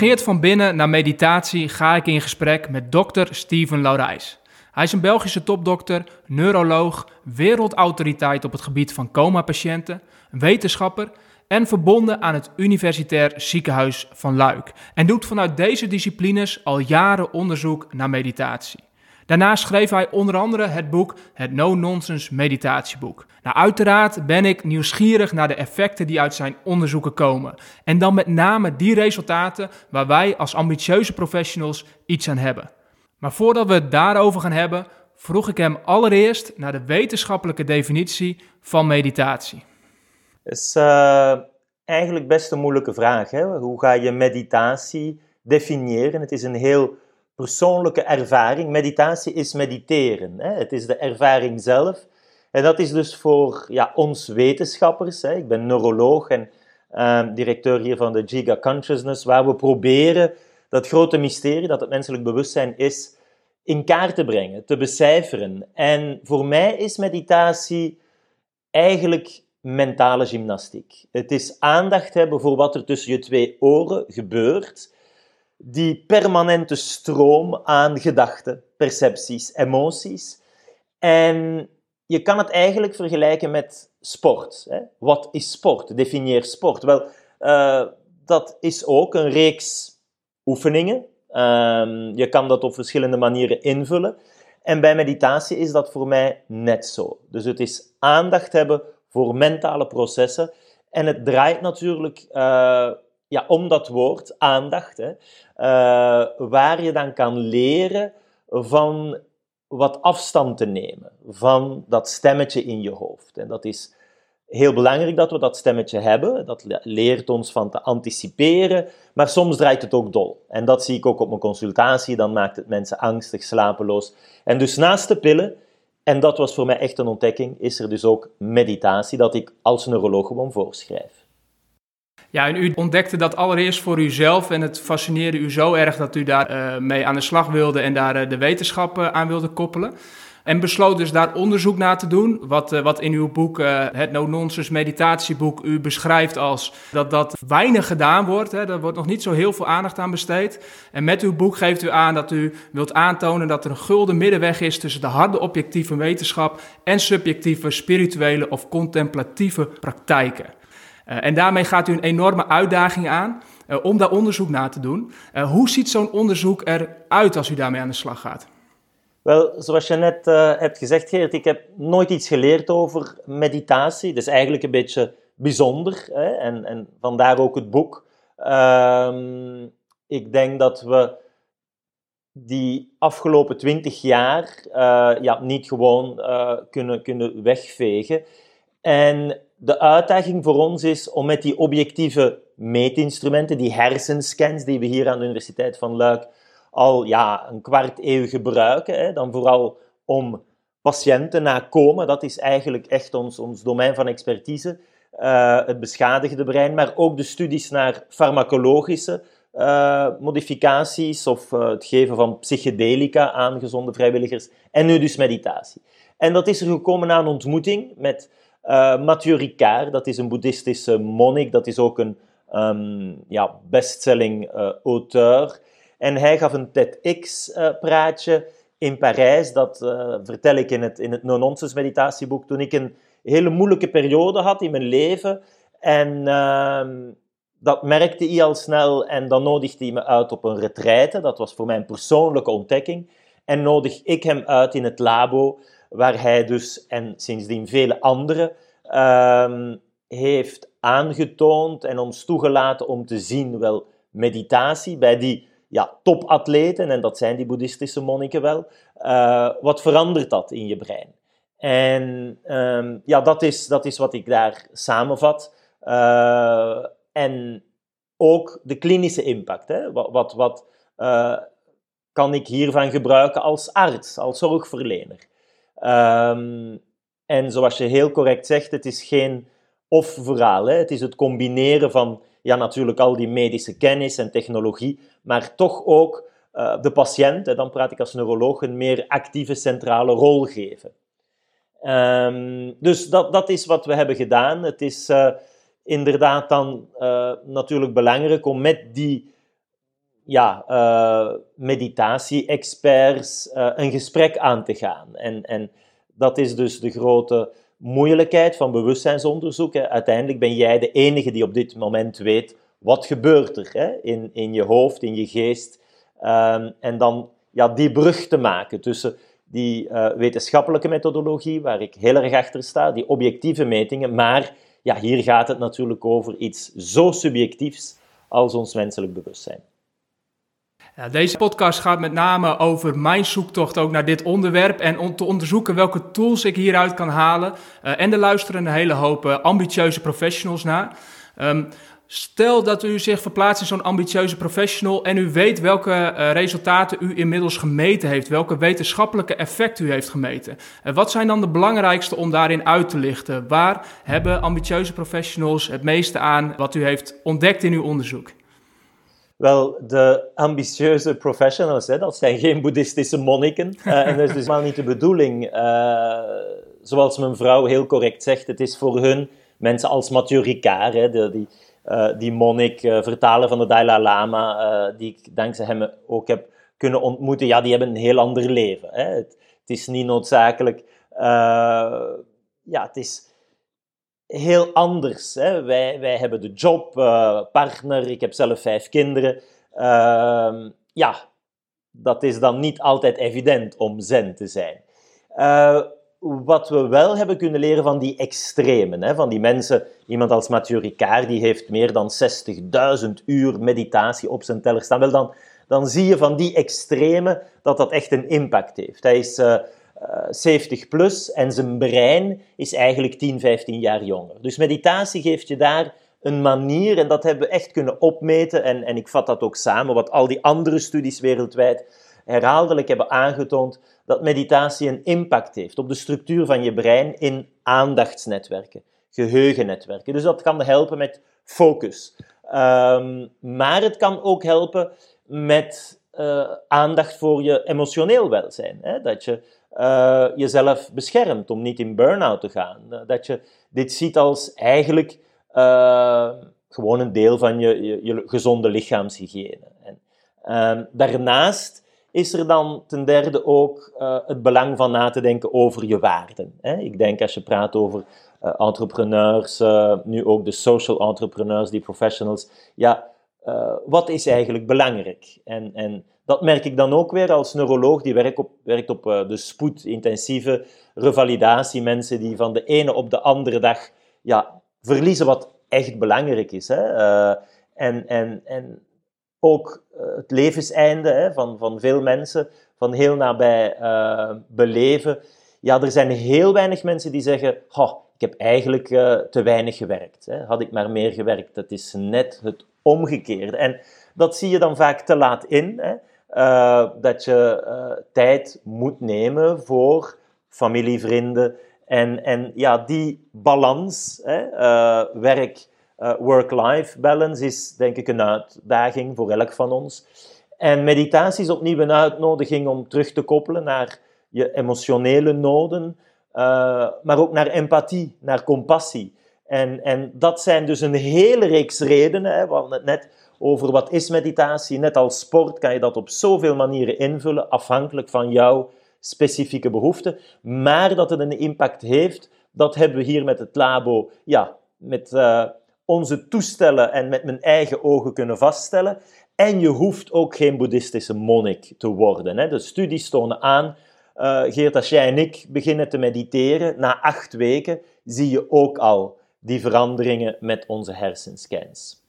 Gegeerd van binnen naar meditatie ga ik in gesprek met dokter Steven Laurijs. Hij is een Belgische topdokter, neuroloog, wereldautoriteit op het gebied van coma-patiënten, wetenschapper en verbonden aan het Universitair Ziekenhuis van Luik. En doet vanuit deze disciplines al jaren onderzoek naar meditatie. Daarnaast schreef hij onder andere het boek Het No Nonsense Meditatieboek. Nou, uiteraard ben ik nieuwsgierig naar de effecten die uit zijn onderzoeken komen. En dan met name die resultaten waar wij als ambitieuze professionals iets aan hebben. Maar voordat we het daarover gaan hebben, vroeg ik hem allereerst naar de wetenschappelijke definitie van meditatie. Dat is uh, eigenlijk best een moeilijke vraag. Hè? Hoe ga je meditatie definiëren? Het is een heel persoonlijke ervaring. Meditatie is mediteren. Hè? Het is de ervaring zelf. En dat is dus voor ja, ons wetenschappers, hè? ik ben neuroloog en uh, directeur hier van de Giga Consciousness, waar we proberen dat grote mysterie dat het menselijk bewustzijn is, in kaart te brengen, te becijferen. En voor mij is meditatie eigenlijk mentale gymnastiek. Het is aandacht hebben voor wat er tussen je twee oren gebeurt die permanente stroom aan gedachten, percepties, emoties. En je kan het eigenlijk vergelijken met sport. Hè? Wat is sport? Definieer sport. Wel, uh, dat is ook een reeks oefeningen. Um, je kan dat op verschillende manieren invullen. En bij meditatie is dat voor mij net zo. Dus het is aandacht hebben voor mentale processen. En het draait natuurlijk uh, ja, om dat woord, aandacht, hè, uh, waar je dan kan leren van wat afstand te nemen van dat stemmetje in je hoofd. En dat is heel belangrijk dat we dat stemmetje hebben. Dat leert ons van te anticiperen, maar soms draait het ook dol. En dat zie ik ook op mijn consultatie, dan maakt het mensen angstig, slapeloos. En dus naast de pillen, en dat was voor mij echt een ontdekking, is er dus ook meditatie, dat ik als neuroloog gewoon voorschrijf. Ja, u ontdekte dat allereerst voor uzelf en het fascineerde u zo erg dat u daar uh, mee aan de slag wilde en daar uh, de wetenschap uh, aan wilde koppelen. En besloot dus daar onderzoek naar te doen, wat, wat in uw boek, het No Nonsense meditatieboek, u beschrijft als dat dat weinig gedaan wordt. Hè, er wordt nog niet zo heel veel aandacht aan besteed. En met uw boek geeft u aan dat u wilt aantonen dat er een gulden middenweg is tussen de harde objectieve wetenschap en subjectieve spirituele of contemplatieve praktijken. Uh, en daarmee gaat u een enorme uitdaging aan uh, om daar onderzoek naar te doen. Uh, hoe ziet zo'n onderzoek eruit als u daarmee aan de slag gaat? Wel, zoals je net hebt gezegd, Geert, ik heb nooit iets geleerd over meditatie. Dat is eigenlijk een beetje bijzonder hè? En, en vandaar ook het boek. Ehm, ik denk dat we die afgelopen twintig jaar ja, niet gewoon kunnen, kunnen wegvegen. En de uitdaging voor ons is om met die objectieve meetinstrumenten, die hersenscans die we hier aan de Universiteit van Luik al ja, een kwart eeuw gebruiken, hè, dan vooral om patiënten na komen, dat is eigenlijk echt ons, ons domein van expertise, uh, het beschadigde brein, maar ook de studies naar farmacologische uh, modificaties of uh, het geven van psychedelica aan gezonde vrijwilligers en nu dus meditatie. En dat is er gekomen een ontmoeting met uh, Mathieu Ricard, dat is een boeddhistische monnik, dat is ook een um, ja, bestselling uh, auteur. En hij gaf een TEDx-praatje uh, in Parijs, dat vertel ik in het, in het No-Nonsense meditatieboek, toen ik een hele moeilijke periode had in mijn leven. En ehm, dat merkte hij al snel en dan nodigde hij me uit op een retraite. Dat was voor mij een persoonlijke ontdekking. En nodig ik hem uit in het labo waar hij dus, en sindsdien vele anderen, uh, heeft aangetoond en ons toegelaten om te zien, wel, meditatie bij die ja, topatleten, en dat zijn die boeddhistische monniken wel, uh, wat verandert dat in je brein? En um, ja, dat is, dat is wat ik daar samenvat. Uh, en ook de klinische impact. Hè? Wat, wat, wat uh, kan ik hiervan gebruiken als arts, als zorgverlener? Um, en zoals je heel correct zegt, het is geen of-verhaal. Het is het combineren van ja, natuurlijk al die medische kennis en technologie, maar toch ook uh, de patiënt, dan praat ik als neuroloog, een meer actieve centrale rol geven. Um, dus dat, dat is wat we hebben gedaan. Het is uh, inderdaad dan uh, natuurlijk belangrijk om met die ja, meditatie-experts een gesprek aan te gaan. En, en dat is dus de grote moeilijkheid van bewustzijnsonderzoek. Uiteindelijk ben jij de enige die op dit moment weet wat gebeurt er hè, in, in je hoofd, in je geest. Um, en dan ja, die brug te maken tussen die uh, wetenschappelijke methodologie, waar ik heel erg achter sta, die objectieve metingen, maar ja, hier gaat het natuurlijk over iets zo subjectiefs als ons menselijk bewustzijn. Deze podcast gaat met name over mijn zoektocht ook naar dit onderwerp en om te onderzoeken welke tools ik hieruit kan halen. Uh, en er luisteren een hele hoop uh, ambitieuze professionals naar. Um, Stel dat u zich verplaatst in zo'n ambitieuze professional en u weet welke uh, resultaten u inmiddels gemeten heeft, welke wetenschappelijke effecten u heeft gemeten. En wat zijn dan de belangrijkste om daarin uit te lichten? Waar hebben ambitieuze professionals het meeste aan wat u heeft ontdekt in uw onderzoek? Wel, de ambitieuze professionals, hè, dat zijn geen boeddhistische monniken. Uh, en dat is dus helemaal niet de bedoeling. Uh, zoals mijn vrouw heel correct zegt, het is voor hun mensen als Mathieu Ricard, hè, de, die uh, die monnik, vertaler van de Dalai Lama, die ik dankzij hem ook heb kunnen ontmoeten, ja, die hebben een heel ander leven. Hè. Het, het, is niet noodzakelijk... ja, het is heel anders. Hè. Wij, wij hebben de job, partner, ik heb zelf vijf kinderen. Ehm, ja, dat is dan niet altijd evident om zen te zijn wat we wel hebben kunnen leren van die extremen, van die mensen, iemand als Mathieu Ricard, die heeft meer dan 60.000 uur meditatie op zijn teller staan. Dan, dan zie je van die extremen dat dat echt een impact heeft. Hij is uh, 70 plus en zijn brein is eigenlijk 10, 15 jaar jonger. Dus meditatie geeft je daar een manier, en dat hebben we echt kunnen opmeten, en, en ik vat dat ook samen, wat al die andere studies wereldwijd herhaaldelijk hebben aangetoond, dat meditatie een impact heeft op de structuur van je brein in aandachtsnetwerken, geheugennetwerken. Dus dat kan helpen met focus. Um, maar het kan ook helpen met uh, aandacht voor je emotioneel welzijn. Hè? Dat je uh, jezelf beschermt om niet in burn-out te gaan. Uh, dat je dit ziet als eigenlijk gewoon een deel van je, je, gezonde lichaamshygiëne. En, ehm, daarnaast is er dan ten derde ook het belang van na te denken over je waarden. Hè? Ik denk als je praat over entrepreneurs, nu ook de social entrepreneurs, die professionals, ja, wat is eigenlijk belangrijk? En, en dat merk ik dan ook weer als neuroloog die werkt op, werkt op de spoedintensieve revalidatie, mensen die van de ene op de andere dag ja, verliezen wat echt belangrijk is. Hè? en, en, en ook het levenseinde hè, van, van veel mensen, van heel nabij beleven. Ja, er zijn heel weinig mensen die zeggen, ik heb eigenlijk uh, te weinig gewerkt. Hè. Had ik maar meer gewerkt. Dat is net het omgekeerde. En dat zie je dan vaak te laat in. Hè. dat je tijd moet nemen voor familie, vrienden. En, en ja, die balans, werk work-life balance is denk ik een uitdaging voor elk van ons. En meditatie is opnieuw een uitnodiging om terug te koppelen naar je emotionele noden, uh, maar ook naar empathie, naar compassie. En, en dat zijn dus een hele reeks redenen. Hè. We net over wat is meditatie. Net als sport kan je dat op zoveel manieren invullen, afhankelijk van jouw specifieke behoeften. Maar dat het een impact heeft, dat hebben we hier met het labo ja, met uh, onze toestellen en met mijn eigen ogen kunnen vaststellen. En je hoeft ook geen boeddhistische monnik te worden. Hè. De studies tonen aan, uh, Geert, als jij en ik beginnen te mediteren, na acht weken zie je ook al die veranderingen met onze hersenscans.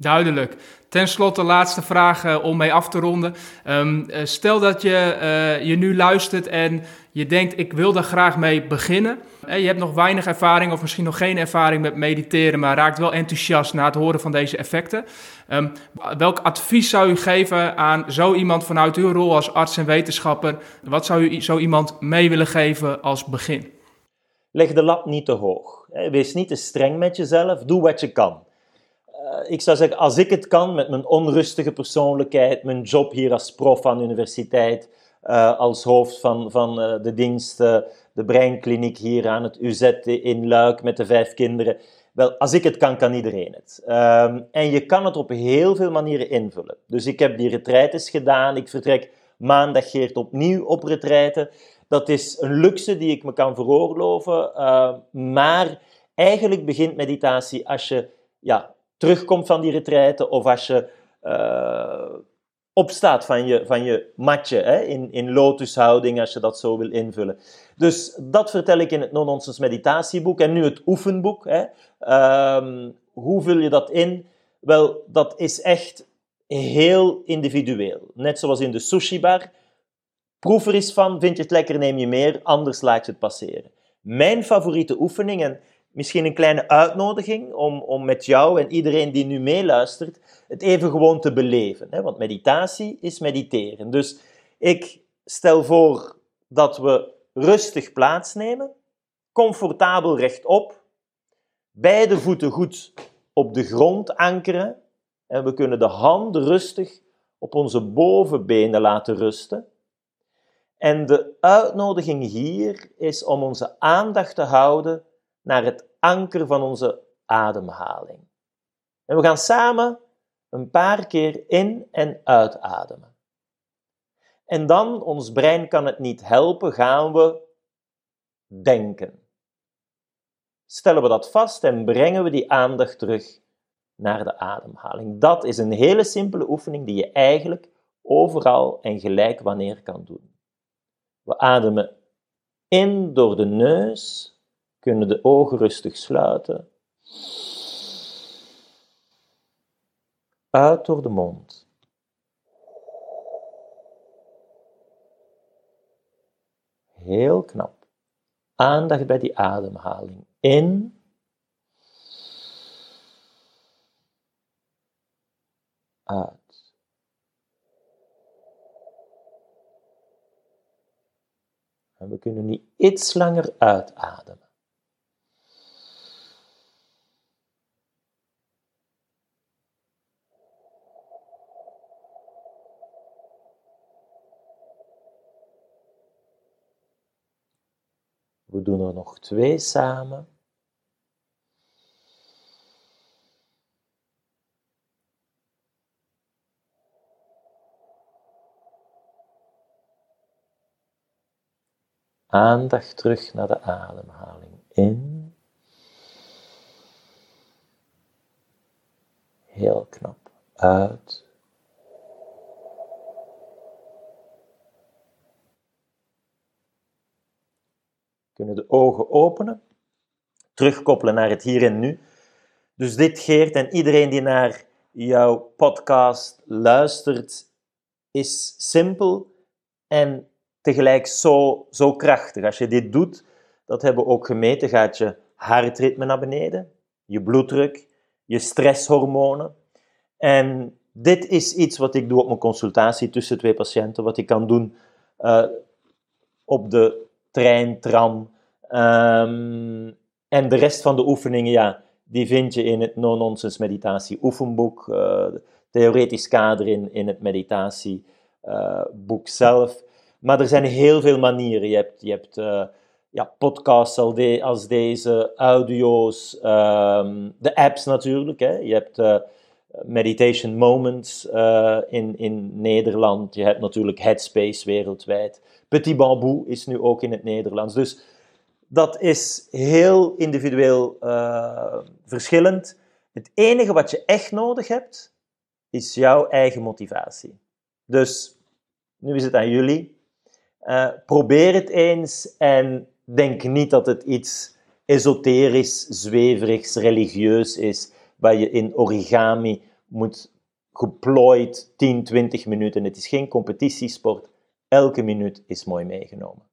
Duidelijk. Ten slotte, laatste vraag uh, om mee af te ronden. Um, uh, stel dat je, uh, je nu luistert en je denkt, ik wil daar graag mee beginnen. je hebt nog weinig ervaring of misschien nog geen ervaring met mediteren, maar raakt wel enthousiast na het horen van deze effecten. Um, welk advies zou u geven aan zo iemand vanuit uw rol als arts en wetenschapper? Wat zou u zo iemand mee willen geven als begin? Leg de lat niet te hoog. Wees niet te streng met jezelf. Doe wat je kan. Eh, ik zou zeggen, als ik het kan met mijn onrustige persoonlijkheid, mijn job hier als prof aan de universiteit, uh, als hoofd van, van uh, de dienst, de breinkliniek hier aan het UZ in Luik met de vijf kinderen, Wel, als ik het kan, kan iedereen het. Ehm, en je kan het op heel veel manieren invullen. Dus ik heb die retraites gedaan. Ik vertrek maandag Geert opnieuw op retraite. Dat is een luxe die ik me kan veroorloven. Maar eigenlijk begint meditatie als je ja, terugkomt van die retraite of als je uh, opstaat van je, van je matje, hè, in, in lotushouding, als je dat zo wil invullen. Dus dat vertel ik in het Non-Nonsense meditatieboek. En nu het oefenboek. Hè. Um, hoe vul je dat in? Wel, dat is echt heel individueel. Net zoals in de sushi bar. Proef er eens van, vind je het lekker, neem je meer, anders laat je het passeren. Mijn favoriete oefeningen, misschien een kleine uitnodiging om, om met jou en iedereen die nu meeluistert, het even gewoon te beleven. Hè? Want meditatie is mediteren. Dus ik stel voor dat we rustig plaatsnemen, comfortabel rechtop, beide voeten goed op de grond ankeren en we kunnen de handen rustig op onze bovenbenen laten rusten. En de uitnodiging hier is om onze aandacht te houden naar het anker van onze ademhaling. En we gaan samen een paar keer in- en uitademen. En dan, ons brein kan het niet helpen, gaan we denken. Stellen we dat vast en brengen we die aandacht terug naar de ademhaling. Dat is een hele simpele oefening die je eigenlijk overal en gelijk wanneer kan doen. We ademen in door de neus, kunnen de ogen rustig sluiten. Uit door de mond. Heel knap. Aandacht bij die ademhaling. In. Uit. En we kunnen nu iets langer uitademen. We doen er nog twee samen. Aandacht terug naar de ademhaling. In. Heel knap. Uit. Kunnen de ogen openen, terugkoppelen naar het hier en nu. Dus dit, Geert, en iedereen die naar jouw podcast luistert, is simpel en tegelijk zo, zo krachtig. Als je dit doet, dat hebben we ook gemeten, gaat je hartritme naar beneden, je bloeddruk, je stresshormonen. En dit is iets wat ik doe op mijn consultatie tussen twee patiënten, wat ik kan doen uh, op de trein, tram. Um, en de rest van de oefeningen, ja, die vind je in het No-Nonsense Meditatie oefenboek, uh, theoretisch kader in, in het meditatieboek uh, zelf. Maar er zijn heel veel manieren. Je hebt, je hebt uh, ja, podcasts als, de, als deze, audio's, um, de apps natuurlijk. Hè. Je hebt Meditation Moments uh, in, in Nederland. Je hebt natuurlijk Headspace wereldwijd. Petit Bamboo is nu ook in het Nederlands. Dus dat is heel individueel uh, verschillend. Het enige wat je echt nodig hebt, is jouw eigen motivatie. Dus nu is het aan jullie. Uh, probeer het eens en denk niet dat het iets esoterisch, zweverigs, religieus is, waar je in origami moet geplooid 10, 20 minuten. Het is geen competitiesport. Elke minuut is mooi meegenomen.